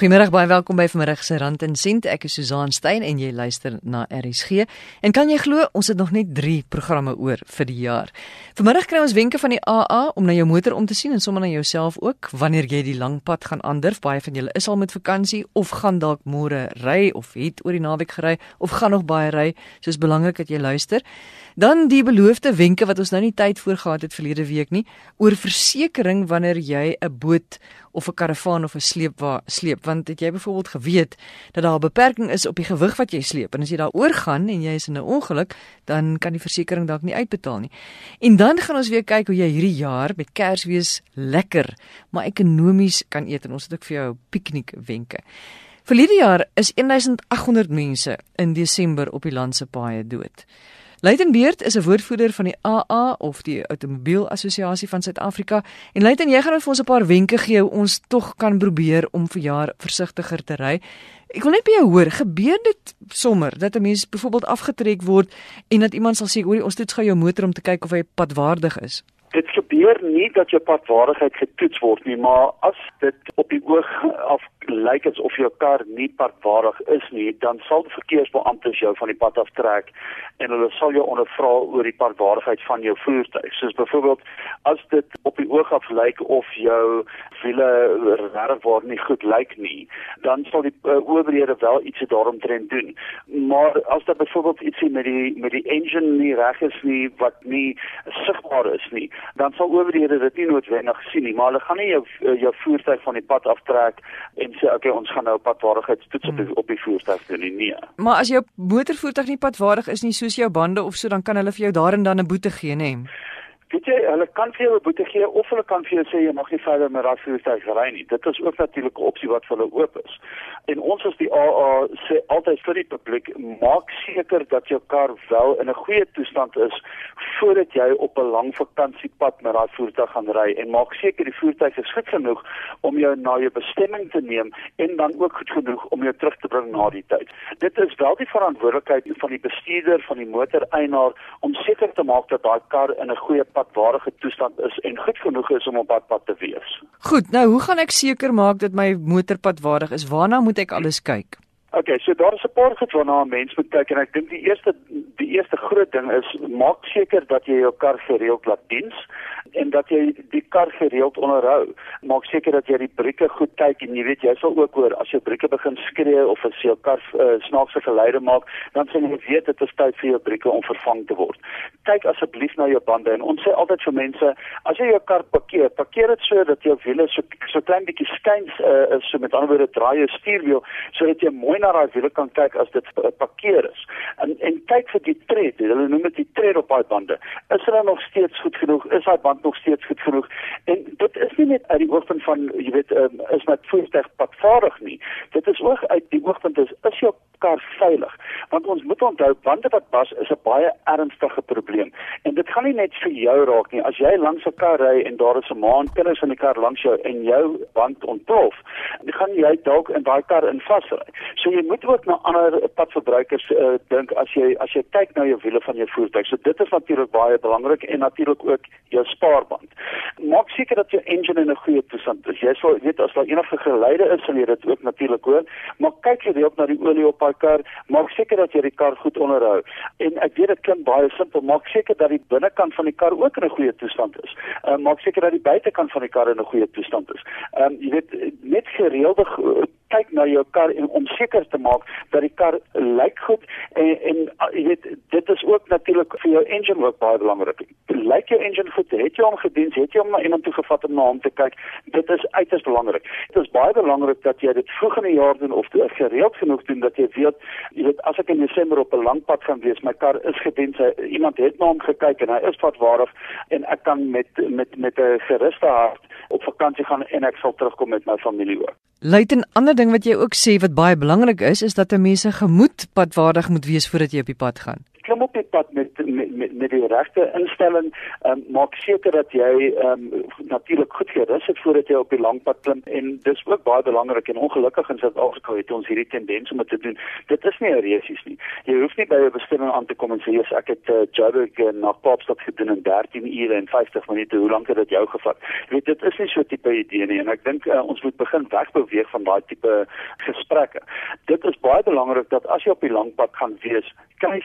Goeiemôre, baie welkom by vanmiddag se Rand en Sent. Ek is Susan Stein en jy luister na RSG. En kan jy glo, ons het nog net 3 programme oor vir die jaar. Vanmiddag kry ons wenke van die AA om na jou motor om te sien en sommer na jouself ook wanneer jy die lang pad gaan aandurf. Baie van julle is al met vakansie of gaan dalk môre ry of het oor die naweek gery of gaan nog baie ry. So is belangrik dat jy luister. Dan die beloofde wenke wat ons nou nie tyd voor gehad het verlede week nie oor versekerings wanneer jy 'n boot of 'n karavaan of 'n sleepwa sleep want het jy byvoorbeeld geweet dat daar 'n beperking is op die gewig wat jy sleep en as jy daaroor gaan en jy is in 'n ongeluk dan kan die versekerings dalk nie uitbetaal nie. En dan gaan ons weer kyk hoe jy hierdie jaar met Kersfees lekker maar ekonomies kan eet en ons het ook vir jou piknik wenke. Vir hierdie jaar is 1800 mense in Desember op die land se paaie dood. Leidenbeerd is 'n woordvoerder van die AA of die Automobiel Assosiasie van Suid-Afrika en Leiden, jy gaan vir ons 'n paar wenke gee hoe ons tog kan probeer om vir jaar versigtiger te ry. Ek wil net by jou hoor, gebeur dit sommer dat 'n mens byvoorbeeld afgetrek word en dat iemand sal sê, "Hoerie, ons toets gou jou motor om te kyk of hy padwaardig is." Dit gebeur nie dat jou padwaardigheid getoets word nie, maar as dit op die oog af lyk asof jou kar nie padwaardig is nie, dan sal die verkeersbeampte jou van die pad aftrek en hulle sal jou ondervra oor die padwaardigheid van jou voertuig. Soos byvoorbeeld as dit op die oog af lyk of jou wiele regwaar nie goed lyk nie, dan sal die uh, owerhede wel iets daaromtrent doen. Maar as daar byvoorbeeld ietsie met die met die engine nie reg is nie wat nie sigbaar is nie, dan sal owerhede dit nie noodwendig sien nie, maar hulle gaan nie jou jou voertuig van die pad aftrek en sê okay, ons gaan nou padwaardigheidstoets hmm. op die, op die voertuig doen nie. Nee. Maar as jou motorvoertuig nie padwaardig is nie soos jou bande of so, dan kan hulle vir jou daar en dan 'n boete gee, nê? Weet jy, hulle kan vir jou 'n boete gee of hulle kan vir jou sê jy mag nie verder met daai voertuig ry nie. Dit is ook natuurlik 'n opsie wat vir hulle oop is. En ons as die AA sê altyd vir die publiek, maak seker dat jou kar wel in 'n goeie toestand is voordat jy op 'n lang vakansiepad met daai voertuig gaan ry en maak seker die voertuig is goed genoeg om jou na jou bestemming te neem en dan ook goed genoeg om jou terug te bring na die tyd. Dit is wel die verantwoordelikheid van die bestuurder van die motoreienaar om seker te maak dat daai kar in 'n goeie padwaardige toestand is en goed genoeg is om op pad pad te wees. Goed, nou hoe gaan ek seker maak dat my motor padwaardig is? Waarna moet ek alles kyk? Okay, so daar is 'n paar goed waarna 'n mens moet kyk en ek dink die eerste die eerste groot ding is maak seker dat jy jou kar gereeld laat diens en dat jy die kar gereeld onderhou. Maak seker dat jy die brieke goed kyk en jy weet jy sal ook hoor as jou brieke begin skree of as jou kar uh, snaakse geluide maak, dan sê jy weet dit is tyd vir jou brieke om vervang te word. Kyk asseblief na jou bande en ons sê altyd vir mense, as jy jou kar parkeer, parkeer dit so dat jou wiele so so klein bietjie skuins uh, is, so met ander woorde draai jou stuurwiel sodat jy mooi na daai wiele kan kyk as dit uh, parkeer is. En en kyk vir die tred, hulle noem dit die tred op daai bande. Is hulle nog steeds goed genoeg? Is daai band nog steeds goed genoeg. En dit is nie net uit die oogpunt van jy weet um, is met voertuig padvaardig nie. Dit is ook uit die oogpunt is is jou kar veilig. Want ons moet onthou bande wat bas is 'n baie ernstige probleem. En dit gaan nie net vir jou raak nie. As jy langs 'n kar ry en daar is 'n maan kinders in die kar langs jou en jou band ontplof, dan gaan jy dalk in daai kar in vasry. So jy moet ook na ander padverbruikers uh, dink as jy as jy kyk na jou wiele van jou voertuig. So dit is natuurlik baie belangrik en natuurlik ook jou spaarband. Maak seker dat jou engine in 'n goeie toestand is. Jy sal weet as daar enige geluide is, sal jy dit ook natuurlik hoor. Maar kyk gereeld na die olie op daai kar. Maak seker dat jy die kar goed onderhou. En ek weet dit klink baie simpel, maak seker dat die binnekant van die kar ook in 'n goeie toestand is. Uh, maak seker dat die buitekant van die kar in 'n goeie toestand is. Ehm um, jy weet net gereelde kyk na jou kar en om seker te maak dat die kar lyk goed en en jy weet dit is ook natuurlik vir jou engine ook baie belangrik. Lyk jou engine goed? Het jy hom gediens? Het jy hom iemand toe gevat om na hom te kyk? Dit is uiters belangrik. Dit is baie belangrik dat jy dit vroeg in die jaar doen of gereeld genoeg doen dat jy weet, jy weet as ek in Desember op 'n lang pad gaan wees, my kar is gediens. Iemand het na hom gekyk en hy is vatwaardig en ek kan met met met 'n geruste hart op vakansie gaan en ek sal terugkom met my familie ook. Luit 'n ander ding wat jy ook sê wat baie belangrik is, is dat 'n mens se gemoed padwaardig moet wees voordat jy op die pad gaan klim op die pad met met met, met die regte instelling, um, maak seker dat jy um, natuurlik goed gerus het voordat jy op die lang pad klim en dis ook baie belangrik en ongelukkig in Suid-Afrika het ons hierdie tendens om te doen. Dit is nie 'n resies nie. Jy hoef nie by 'n bestemming aan te kom en sê ek het uh, Joburg uh, na Kaapstad gedoen in 13 ure en 50 minute. Hoe lank het dit jou gevat? Jy weet dit is nie so tipe idee nie en ek dink uh, ons moet begin wegbeweeg van daai tipe gesprekke. Dit is baie belangrik dat as jy op die lang pad gaan wees, kry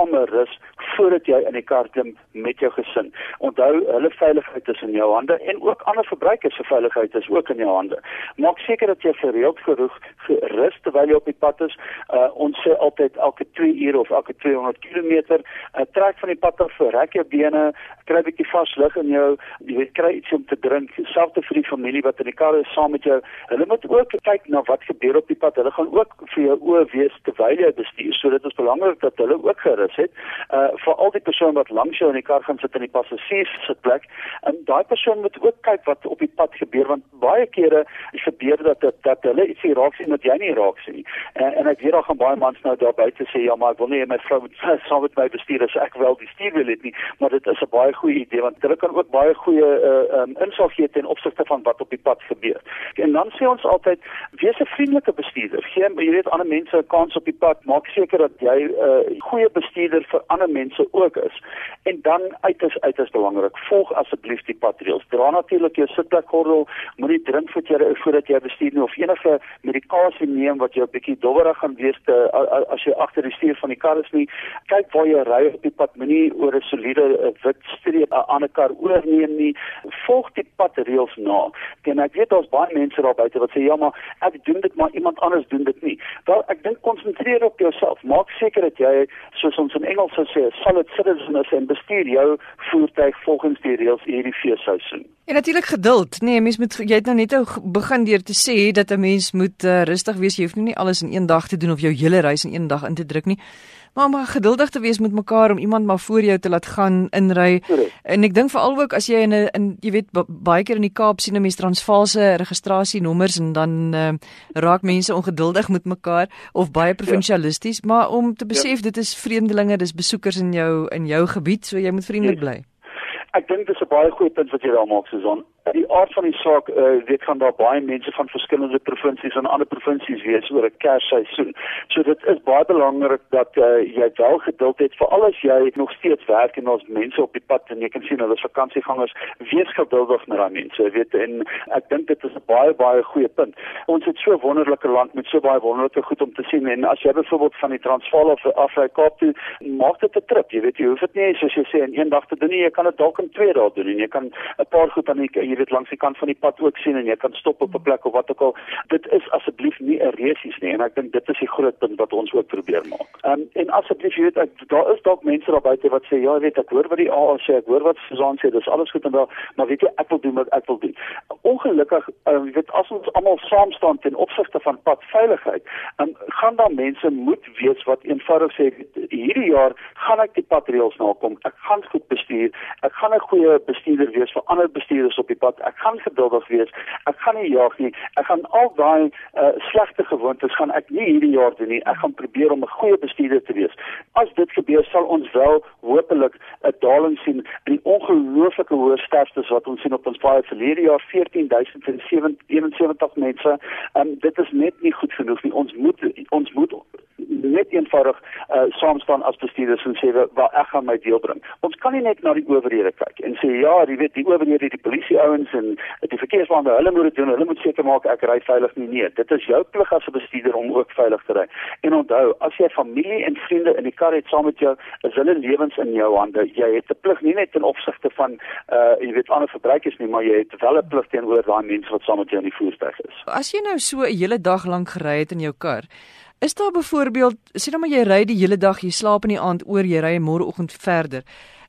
genoegsame rus voordat jy in die kar klim met jou gesin. Onthou, hulle veiligheid is in jou hande en ook ander verbruikers se veiligheid is ook in jou hande. Maak seker dat jy gereeld genoeg gerus terwyl jy op die pad is. Uh, ons sê altyd elke 2 ure of elke 200 km, uh, trek van die pad af, rek jou bene, kry 'n bietjie vars lug in jou, jy weet kry iets om te drink, selfs vir die familie wat in die kar is saam met jou. Hulle moet ook kyk na wat gebeur op die pad. Hulle gaan ook vir jou oë wees terwyl jy bestuur. So dit is belangrik dat hulle ook gerus het. Uh vir al die persone wat langs jou in die kar gaan sit in die passasiers sitplek, en daai persoon moet ook kyk wat op die pad gebeur want baie kere gebeur dat dat, dat hulle iets hier raak sien wat jy nie raak sien nie. Uh, en ek weet daar gaan baie mans nou daar buite sê ja, maar ek wil nie my vrou moet saam met my bestuur as ek wel die stuur wil hê nie, maar dit is 'n baie goeie idee want hulle kan ook baie goeie uh um, insig gee ten opsigte van wat op die pad gebeur. En dan sê ons altyd wees 'n vriendelike bestuurder. Gee jy weet ander mense 'n kans op die pad. Maak seker dat jy 'n uh, goeie bestuurder vir ander mense ook is. En dan uiters uiters belangrik, volg asseblief die padreëls. Dra natuurlik jou sitplekgordel, moenie drink voor jy voordat jy bestuur nie of enige medikasie neem wat jou 'n bietjie dowwerig gaan wees te, as jy agter die stuur van die kar is nie. Kyk waar jy ry op die pad, moenie oor 'n soliede wit streep 'n ander kar oorneem nie. Volg die padreëls na. En ek weet daar's baie mense daar buite wat sê ja, maar ek doen dit maar iemand anders doen dit nie. Wel, ek dink konsentreer op jouself. Maak seker dat jy soos ons in Engels sou sê, solid citizen is en bestuur jou voertuig volgens die reëls hierdie feesseisoen. En natuurlik geduld. Nee, mens moet jy het nou net begin deur te sê dat 'n mens moet uh, rustig wees. Jy hoef nie alles in een dag te doen of jou hele reis in een dag in te druk nie. Maar om geduldig te wees met mekaar om iemand maar voor jou te laat gaan inry. En ek dink veral ook as jy in 'n in jy weet baie keer in die Kaap sien 'n mens transvaalse registrasienommers en dan uh, raak mense ongeduldig met mekaar of baie provinsialisties, ja. maar om te besef ja. dit is vreemdelinge, dis besoekers in jou in jou gebied, so jy moet vriendelik bly. Ja. Ek dink dis 'n baie goeie punt wat jy daar maak, Susan die aard van die saak uh, weet gaan daar baie mense van verskillende provinsies en ander provinsies wees oor 'n Kersseisoen. So dit is baie belangrik dat uh, jy wel geduld het vir al as jy nog steeds werk en ons mense op die pad en jy kan sien hulle is vakansiegangers, wees geduldig met daai mense. Jy weet en ek dink dit is 'n baie baie goeie punt. Ons het so 'n wonderlike land met so baie wonderlike goed om te sien en as jy byvoorbeeld van die Transvaal of af by Kaap toe, maak dit 'n trip. Jy weet jy hoef dit nie soos jy sê in een dag te doen nie, jy kan dit dalk in twee dae doen en jy kan 'n paar goed aan die jy weet langs die kant van die pad ook sien en jy kan stop op 'n plek of wat ook al. Dit is asseblief nie 'n resies nie en ek dink dit is die groot punt wat ons ook probeer maak. Um, en asseblief jy weet ek, daar is dalk mense daar buite wat sê ja, weet ek hoor wat die AA sê, ek hoor wat Susan sê, dis alles goed en wel, maar weet jy ek wil doen wat ek wil doen. Ongelukkig um, jy weet as ons almal saam staan ten opsigte van padveiligheid, um, gaan daar mense moet weet wat eenvoudig sê hierdie jaar gaan ek die padreëls nakom. Ek gaan goed bestuur. Ek gaan 'n goeie bestuurder wees vir ander bestuurders op die pad. Ek gaan geduldig wees. Ek gaan nie jag nie. Ek gaan al daai uh, slegte gewoontes gaan ek nie hierdie jaar doen nie. Ek gaan probeer om 'n goeie bestuurder te wees. As dit gebeur, sal ons wel hopelik 'n daling sien in die ongelooflike hoë sterftes wat ons sien op ons paaie verlede jaar 14071 mense. Um, dit is net nie goed genoeg nie. Ons moet ons moet net eenvoudig uh, saam staan as bestuurders en sê wel ek gaan my deel bring. Ons kan nie net na die owerhede kyk en sê ja, jy weet die owerhede, die polisie ouens en die verkeersbeampte, hulle moet dit doen. Hulle moet seker maak ek ry veilig nie. Nee, dit is jou plig as 'n bestuurder om ook veilig te ry. En onthou, as jy familie en vriende in die kar het saam met jou, is hulle lewens in jou hande. Jy het 'n plig nie net ten opsigte van uh jy weet ander verbruikers nie, maar jy het wel 'n plig teenoor daai mense wat saam met jou in die voertuig is. As jy nou so 'n hele dag lank gery het in jou kar, Is daar byvoorbeeld, sê nou maar jy ry die hele dag, jy slaap in die aand oor, jy ry môreoggend verder.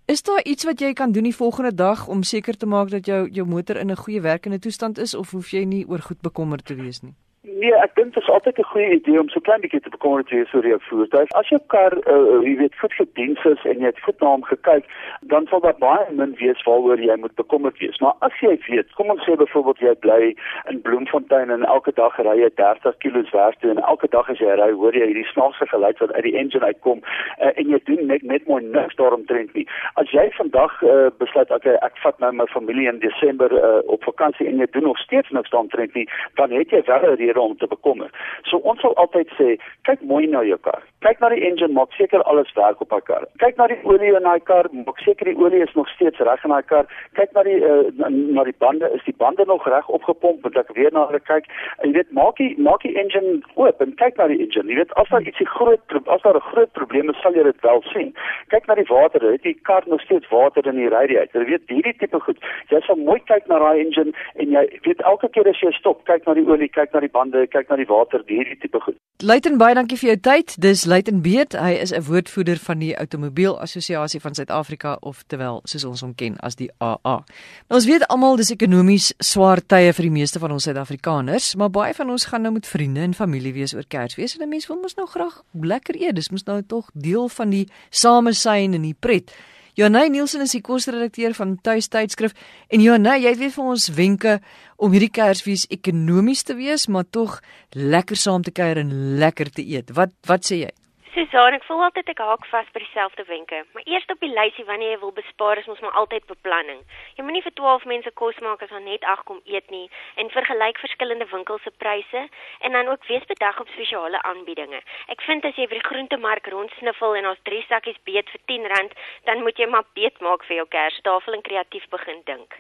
Is daar iets wat jy kan doen die volgende dag om seker te maak dat jou jou motor in 'n goeie werkende toestand is of hoef jy nie oor goed bekommerd te wees nie? Nee, ek dink dit is altyd 'n goeie idee om so klein bietjie te bekommerd te wees oor jou voertuig. As jou kar, uh, jy weet, goed gediens is en jy het goed na hom gekyk, dan sal daar baie min wees waaroor jy moet bekommerd wees. Maar as jy weet, kom ons sê byvoorbeeld jy bly in Bloemfontein en elke dag ry jy 30 km werk toe en elke dag as jy ry, hoor jy hierdie snaakse geluid wat uit die engine uitkom uh, en jy doen net net mooi niks daaromtrent nie. As jy vandag uh, besluit okay, ek vat nou my familie in Desember uh, op vakansie en jy doen nog steeds niks daaromtrent nie, dan het jy wel 'n rede om te bekommer. So ons sal altyd sê, kyk mooi na jou kar. Kyk na die engine, maak seker alles werk op daai kar. Kyk na die olie in daai kar, maak seker die olie is nog steeds reg in daai kar. Kyk na die uh, na, na die bande, is die bande nog reg opgepomp? Moet ek weer na hulle kyk? En jy weet, maak die maak die engine oop en kyk na die engine. Jy weet, as daar ietsie groot as daar 'n groot probleem is, sal jy dit wel sien. Kyk na die water, het die kar nog steeds water in die radiator. Jy weet, hierdie tipe goed. Jy sal mooi kyk na daai engine en jy weet elke keer as jy stop, kyk na die olie, kyk na die bande bande, kyk na die water, hierdie tipe goed. Luiten baie dankie vir jou tyd. Dis Luiten Beet. Hy is 'n woordvoerder van die Automobiel Assosiasie van Suid-Afrika of terwyl soos ons hom ken as die AA. Nou ons weet almal dis ekonomies swaar tye vir die meeste van ons Suid-Afrikaners, maar baie van ons gaan nou met vriende en familie wees oor Kersfees en 'n mens wil mos nou graag lekker eet. Dis mos nou tog deel van die samesyn en die pret. Janey Nielsen is die kosredakteur van Tuis Tydskrif en Janey, jy weet vir ons wenke om hierdie Kersfees ekonomies te wees, maar tog lekker saam te kuier en lekker te eet. Wat wat sê jy? Susan, ek voel altyd ek haak vas by dieselfde wenke. Maar eers op die lysie wanneer jy wil bespaar is ons maar altyd beplanning. Jy moenie vir 12 mense kos maak as jy net ag kom eet nie en vergelyk verskillende winkels se pryse en dan ook wees bedag op spesiale aanbiedinge. Ek vind as jy by die groentemark rondsniffel en ons drie sakkies beet vir R10, dan moet jy maar beet maak vir jou Kerstafel en kreatief begin dink.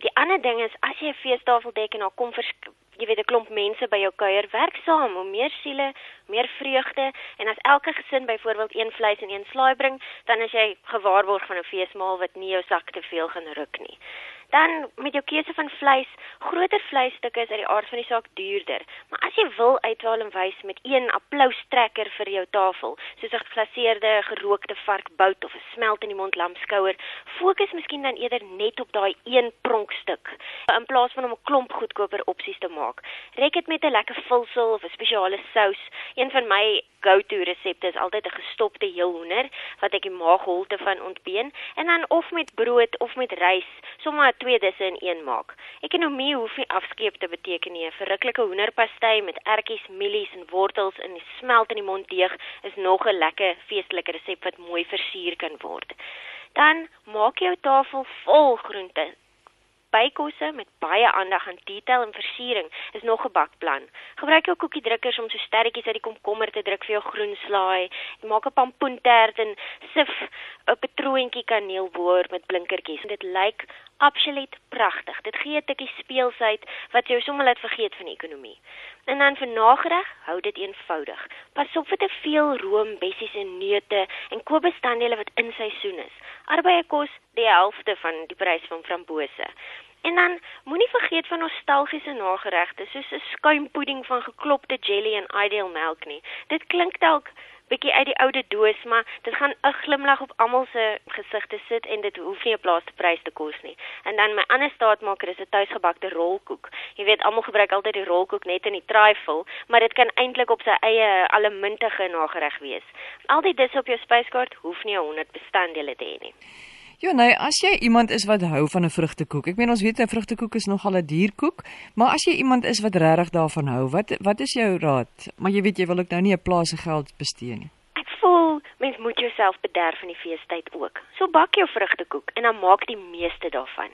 Die ander ding is as jy 'n feestafel dek en daar kom jy weet 'n klomp mense by jou kuier, werk saam om meer siele, meer vreugde en as elke gesin byvoorbeeld een vleis en een slaai bring, dan is jy gewaarborg van 'n feesmaal wat nie jou sak te veel gaan ruk nie. Dan met jou keuse van vleis, groter vleisstukke is uit die aard van die saak duurder. Maar as jy wil uitwaal en wys met een applaustrekker vir jou tafel, soos 'n geglaseerde gerookte varkbout of 'n smelt in die mond lamskouer, fokus miskien dan eerder net op daai een pronkstuk in plaas van om 'n klomp goedkoper opsies te maak. Rek dit met 'n lekker vulsel of 'n spesiale sous. Een van my go-to resepte is altyd 'n gestopte heelhoender wat ek die maagholte van ontbeen en dan of met brood of met rys, sommer twee disse in een maak. Ekonomie hoef nie afskeep te beteken nie. 'n Verruklike hoenderpastei met ertjies, mielies en wortels in die smelt in die mond deeg is nog 'n lekker feestelike resep wat mooi versier kan word. Dan maak jou tafel vol groente, bykosse met baie aandag aan detail en versiering is nog 'n bakplan. Gebruik jou koekiedrukkers om so sterretjies uit die komkommer te druk vir jou groenslaai. Maak 'n pampoentert en sif 'n patroontjie kaneelboor met blinkertjies. Dit lyk absoluut pragtig. Dit gee 'n tikkie speelsheid wat jy sommer laat vergeet van die ekonomie. En dan vir nagereg, hou dit eenvoudig. Pas op vir te veel room, bessies en neute en koop bestanddele wat in seisoen is. Arbeie kos die helfte van die prys van frambose. En dan moenie vergeet van nostalgiese nageregte soos 'n skuimpudding van geklopte jelly en ideal melk nie. Dit klink dalk bietjie uit die oude doos, maar dit gaan 'n glimlag op almal se gesigte sit en dit hoef nie 'n plaaste prys te kos nie. En dan my ander staatmaker is 'n tuisgebakte rolkoek. Jy weet almal gebruik altyd die rolkoek net in die trifle, maar dit kan eintlik op sy eie allemintige nagereg wees. Al die dis op jou spyskaart hoef nie 100 bestanddele te hê nie. Ja nee, as jy iemand is wat hou van 'n vrugtekoek. Ek meen ons weet 'n vrugtekoek is nogal 'n dierkoek, maar as jy iemand is wat regtig daarvan hou, wat wat is jou raad? Maar jy weet jy wil ook nou nie 'n plaas se geld bestee nie. Mens moet jouself bederf in die feestyd ook. So bak jou vrugtekoek en dan maak die meeste daarvan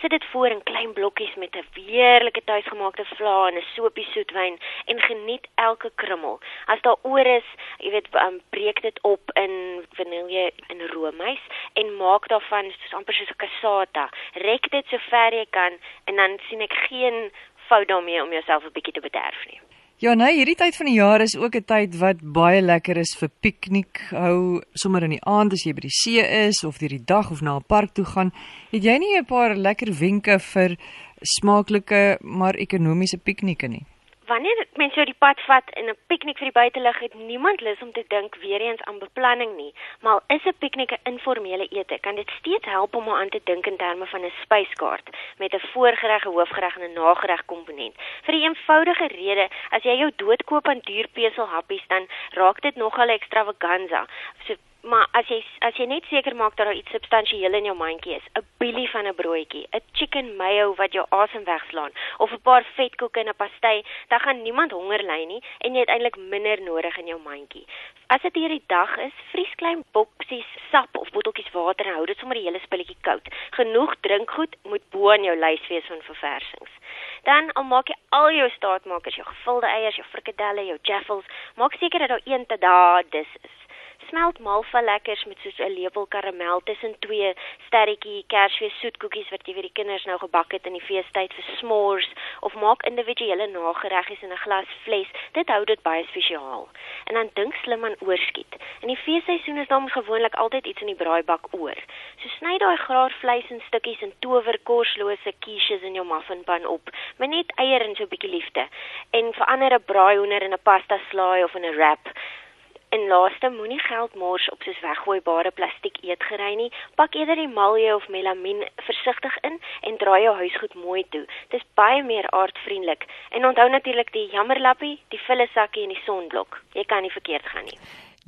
sit dit voor in klein blokkies met 'n heerlike tuisgemaakte vla en 'n sopie soetwyn en geniet elke krummel. As daar oor is, jy weet, um, breek dit op in vanilje en roomys en maak daarvan soos amper soos 'n cassata. Rek dit so ver jy kan en dan sien ek geen fout daarmee om jouself 'n bietjie te bederf nie. Ja, nee, hierdie tyd van die jaar is ook 'n tyd wat baie lekker is vir piknik hou, sommer in die aand as jy by die see is of deur die dag of na 'n park toe gaan. Het jy nie 'n paar lekker wenke vir smaaklike maar ekonomiese piknike nie? Wanneer mense so die pad vat en 'n piknik vir die buitelug het, niemand lus om te dink weer eens aan beplanning nie. Maar is 'n piknik 'n informele ete, kan dit steeds help om aan te dink in terme van 'n spyskaart met 'n voorgereg, 'n hoofgereg en 'n nagereg komponent. Vir die eenvoudige rede, as jy jou doodkoop aan duur peselhappies, dan raak dit nogal extravaganza. So Maar as jy as jy net seker maak dat daar iets substansieel in jou mandjie is, 'n billie van 'n broodjie, 'n chicken mayo wat jou asem wegslaan of 'n paar vetkoeke en 'n pastei, dan gaan niemand honger ly nie en jy het eintlik minder nodig in jou mandjie. As dit hierdie dag is, vries klein boksies sap of botteltjies water en hou dit sommer die hele spulletjie koud. Genoeg drinkgoed moet bo aan jou lys wees van verversings. Dan al maak jy al jou staatmakers, jou gevulde eiers, jou frikadelle, jou jaffles, maak seker dat daar een te daai dis is smelt malva lekkers met soos 'n lepel karamel tussen twee sterretjie kersfees soetkoekies wat jy vir die kinders nou gebak het in die feestyd vir s'mores of maak individuele nagereggies in 'n glas fles. Dit hou dit baie spesiaal. En dan dink slim aan oorskiet. In die feesseisoen is daar gewoonlik altyd iets in die braaibak oor. So sny daai graar vleis in stukkies en tower korslose quiches in jou muffinpan op. Maar net eier en so 'n bietjie liefde. En verander 'n braaihoender in 'n pasta slaai of in 'n wrap. En laaste moenie geld mors op soos weggooibare plastiek eetgerei nie. Pak eerder die malje of melamien versigtig in en draai jou huisgoed mooi toe. Dis baie meer aardvriendelik. En onthou natuurlik die jammerlappie, die vulle sakkie en die sonblok. Jy kan nie verkeerd gaan nie.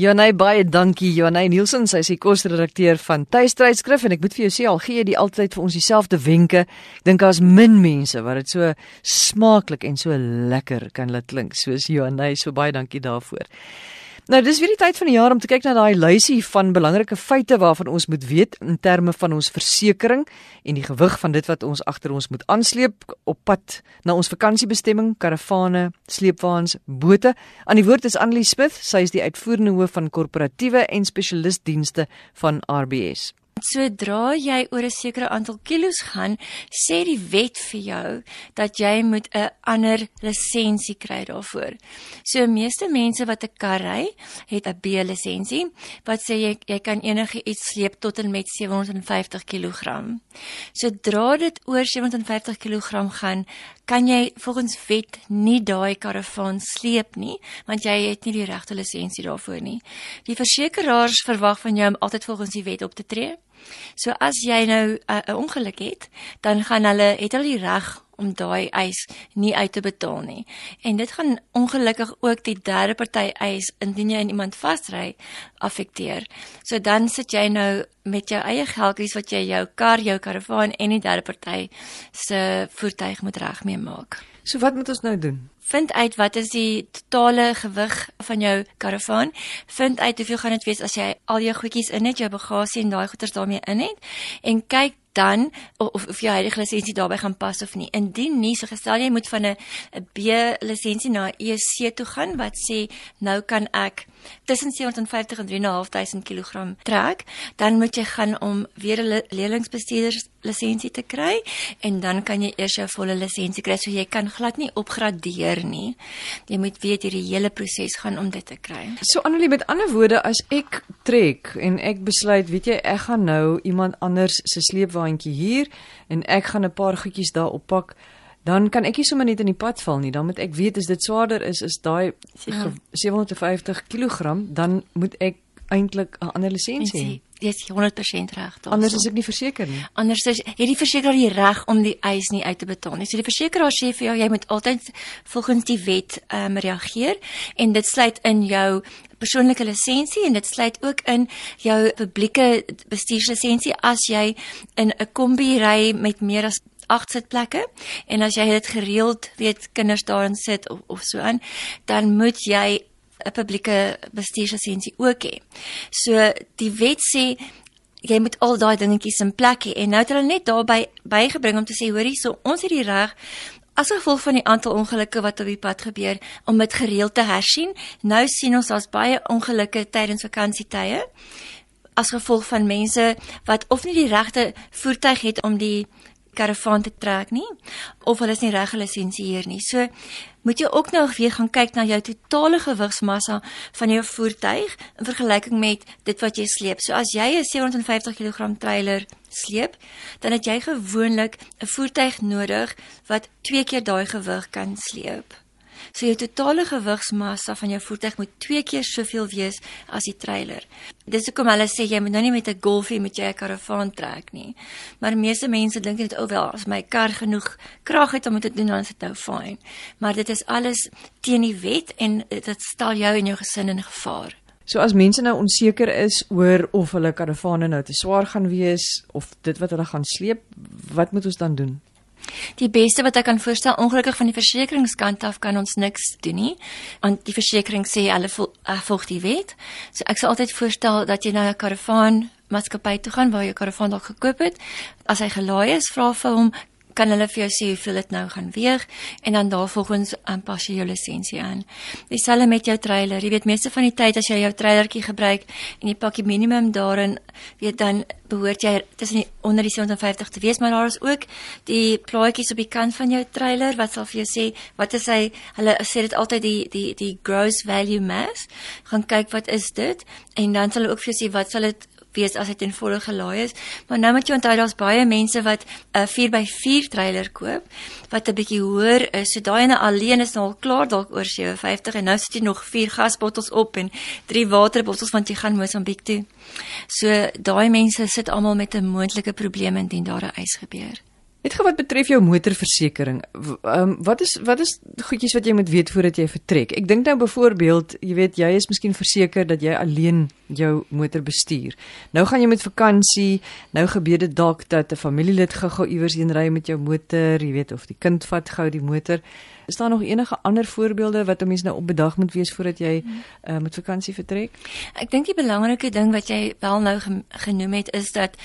Janey baie dankie Janey Nielsen, sy is die kosredakteur van Tuistrydsskrif en ek moet vir jou sê al gee jy die altyd vir ons dieselfde wenke. Ek dink daar's min mense wat dit so smaaklik en so lekker kan laat klink soos Janey. So baie dankie daarvoor. Nou dis weer die tyd van die jaar om te kyk na daai lysie van belangrike feite waarvan ons moet weet in terme van ons versekerings en die gewig van dit wat ons agter ons moet aansleep op pad na ons vakansiebestemming, karavane, sleepwaens, bote. Aan die woord is Annelie Smith, sy is die uitvoerende hoof van korporatiewe en spesialistdienste van RBS. Sodra jy oor 'n sekere aantal kilos gaan, sê die wet vir jou dat jy moet 'n ander lisensie kry daarvoor. So meeste mense wat 'n kar ry, het 'n B-lisensie wat sê jy jy kan enige iets sleep tot en met 750 kg. Sodra dit oor 750 kg gaan, kan jy volgens wet nie daai karavaan sleep nie, want jy het nie die regte lisensie daarvoor nie. Die versekeraars verwag van jou om altyd volgens die wet op te tree. So as jy nou 'n uh, ongeluk het, dan gaan hulle het hulle die reg om daai eis nie uit te betaal nie. En dit gaan ongelukkig ook die derde party eis indien jy iemand vasry affekteer. So dan sit jy nou met jou eie geldjies wat jy jou kar, jou karavaan en die derde party se voertuig moet regmee maak. So wat moet ons nou doen? Vind uit wat is die totale gewig van jou karavaan. Vind uit hoeveel gaan dit wees as jy al jou goedjies in het, jou bagasie en daai goeders daarmee in het en kyk dan of of jy huidige lisensie daarbey gaan pas of nie. Indien nie, so gestel jy moet van 'n B lisensie na 'n EC toe gaan wat sê nou kan ek tussen 750 en 3.500 kg trek, dan moet jy gaan om weer 'n leerlingsbestuurders lisensie te kry en dan kan jy eers jou volle lisensie kry. So jy kan glad nie opgradeer nie. Jy moet weet hierdie hele proses gaan om dit te kry. So Annelie, met ander woorde, as ek trek en ek besluit, weet jy, ek gaan nou iemand anders se sleepwaandjie hier en ek gaan 'n paar goedjies daar oppak dan kan ek nie sommer net in die pad val nie. Dan moet ek weet as dit swaarder is is daai ja. 750 kg, dan moet ek eintlik 'n ander lisensie hê. Jy is 100% reg. Anders is ek nie verseker nie. Anders is het die versekeraar die reg om die eis nie uit te betaal nie. So die versekeraar sê vir jou jy moet altyd volgens die wet ehm um, reageer en dit sluit in jou persoonlike lisensie en dit sluit ook in jou publieke bestuurslisensie as jy in 'n kombi ry met meer as 8 sitplekke en as jy dit gereeld weet kinders daarin sit of of so aan, dan moet jy 'n publieke bestuurslisensie ook hê. So die wet sê jy moet al daai dingetjies in plek hê en nou het hulle net daarbey bygebring om te sê hoorie, so ons het die reg as gevolg van die aantal ongelukke wat op die pad gebeur om dit gereeld te hersien. Nou sien ons daar's baie ongelukke tydens vakansietye as gevolg van mense wat of nie die regte voertuig het om die karavaan te trek nie of hulle is nie reg gelisensieer nie. So moet jy ook nou weer gaan kyk na jou totale gewigsmassa van jou voertuig in vergelyking met dit wat jy sleep. So as jy 'n 750 kg trailer sleep, dan het jy gewoonlik 'n voertuig nodig wat twee keer daai gewig kan sleep. So jou totale gewigsmassa van jou voertuig moet twee keer soveel wees as die trailer. Dis hoekom hulle sê jy moet nou nie met 'n golfie met 'n karavaan trek nie. Maar meeste mense dink net o, oh, wel, as my kar genoeg krag het om dit te doen, dan is dit nou fyn. Maar dit is alles teen die wet en dit stel jou en jou gesin in gevaar. So as mense nou onseker is oor of hulle karavane nou te swaar gaan wees of dit wat hulle gaan sleep, wat moet ons dan doen? Die beste wat ek kan voorstel, ongelukkig van die versekeringskant af kan ons niks doen nie. Want die versekering sê hulle volg die wet. So ek sal altyd voorstel dat jy na 'n karavaan maatskappy toe gaan waar jy karavaan dalk gekoop het. As hy gelaai is, vra vir hom, kan hulle vir jou sê hoeveel dit nou gaan weeg en dan daarvolgens aanpas jy jou lisensie aan. Dieselfde met jou trailer. Jy weet meeste van die tyd as jy jou trailertjie gebruik en jy pak die minimum daarin, weet dan behoort jy tussen die onder die 750 te wees, maar daar is ook die plaatjies op die kant van jou trailer wat sal vir jou sê wat is hy hulle sê dit altyd die die die gross value mass. Gaan kyk wat is dit en dan sal hulle ook vir jou sê wat sal dit wees as hy ten volle gelaai is. Maar nou moet jy onthou daar's baie mense wat 'n 4x4 trailer koop wat 'n bietjie hoër is. So daai ene alleen is nou al klaar dalk oor 57 en nou sit jy nog 4 gasbottels op en 3 waterbottels want jy gaan Mosambiek toe. So daai mense sit almal met 'n moontlike probleem indien daar 'n eis gebeur. Net gou wat betref jou motorversekering. Um, wat is wat is goedjies wat jy moet weet voordat jy vertrek? Ek dink nou byvoorbeeld, jy weet jy is miskien verseker dat jy alleen jou motor bestuur. Nou gaan jy met vakansie, nou gebeur dit dalk dat 'n familielid gou-gou iewers heen ry met jou motor, jy weet of die kind vat gou die motor. Is daar nog enige ander voorbeelde wat 'n mens nou op bedag moet wees voordat jy uh, met vakansie vertrek? Ek dink die belangrike ding wat jy wel nou genoem het is dat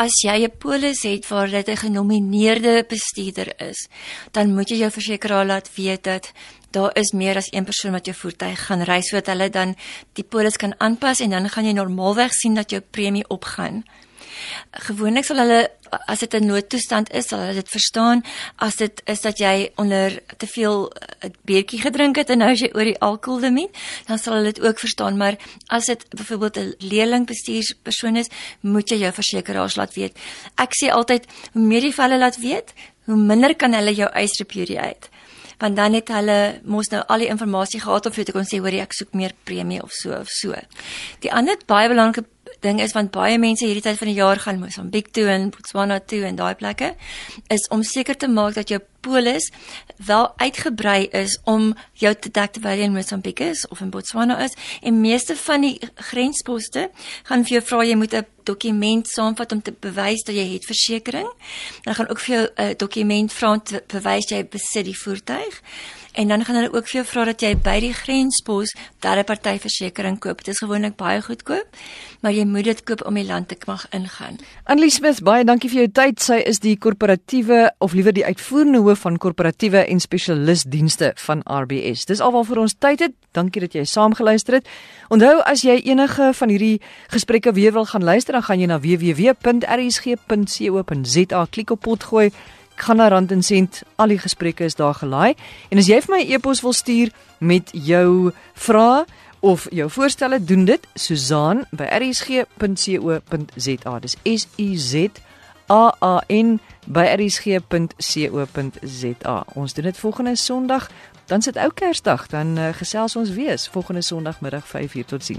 as jy 'n polis het waar dit 'n genomineerde bestuurder is, dan moet jy jou versekeraar laat weet dat daar is meer as een persoon wat jou voertuig gaan ry sodat hulle dan die polis kan aanpas en dan gaan jy normaalweg sien dat jou premie opgaan. Gewoonlik sal hulle as dit 'n noodtoestand is, sal hulle dit verstaan. As dit is dat jy onder te veel 'n uh, beertjie gedrink het en nou as jy oor die alkohollimiet, dan sal hulle dit ook verstaan, maar as dit byvoorbeeld 'n leerling bestuurspersoon is, moet jy jou versekeraars laat weet. Ek sê altyd, hoe meer jy hulle laat weet, hoe minder kan hulle jou eis repudiate want dan het hulle mos nou al die inligting gehad jou te kon sê hoor ek soek meer premie of so of so. Die ander baie belangrike ding is want baie mense hierdie tyd van die jaar gaan Mosambiek toe en Botswana toe en daai plekke is om seker te maak dat jou polis wel uitgebrei is om jou te dek terwyl jy in Mosambiek is of in Botswana is. En meeste van die grensposte gaan vir jou vra jy moet 'n dokument saamvat om te bewys dat jy het versekerings. Dan gaan ook vir jou 'n dokument vra om te bewys jy besit die voertuig. En dan gaan hulle ook vir jou vra dat jy by die grenspos derde party versekerings koop. Dit is gewoonlik baie goedkoop, maar jy moet dit koop om die land te mag ingaan. Annelie Smith, baie dankie vir jou tyd. Sy is die korporatiewe of liewer die uitvoerende hoof van korporatiewe en spesialisdienste van RBS. Dis alwaar vir ons tyd het. Dankie dat jy saamgeluister het. Onthou as jy enige van hierdie gesprekke weer wil gaan luister, dan gaan jy na www.rsg.co.za klik op potgooi gaan na Rand en Sent. Al die gesprekke is daar gelaai. En as jy vir my 'n e e-pos wil stuur met jou vrae of jou voorstelle, doen dit Susan by rsg.co.za. Dis S U Z A A N by rsg.co.za. Ons doen dit volgende Sondag. Dan sit ou Kersdag, dan uh, gesels ons weer volgende Sondagmiddag 5:00 tot 10:00.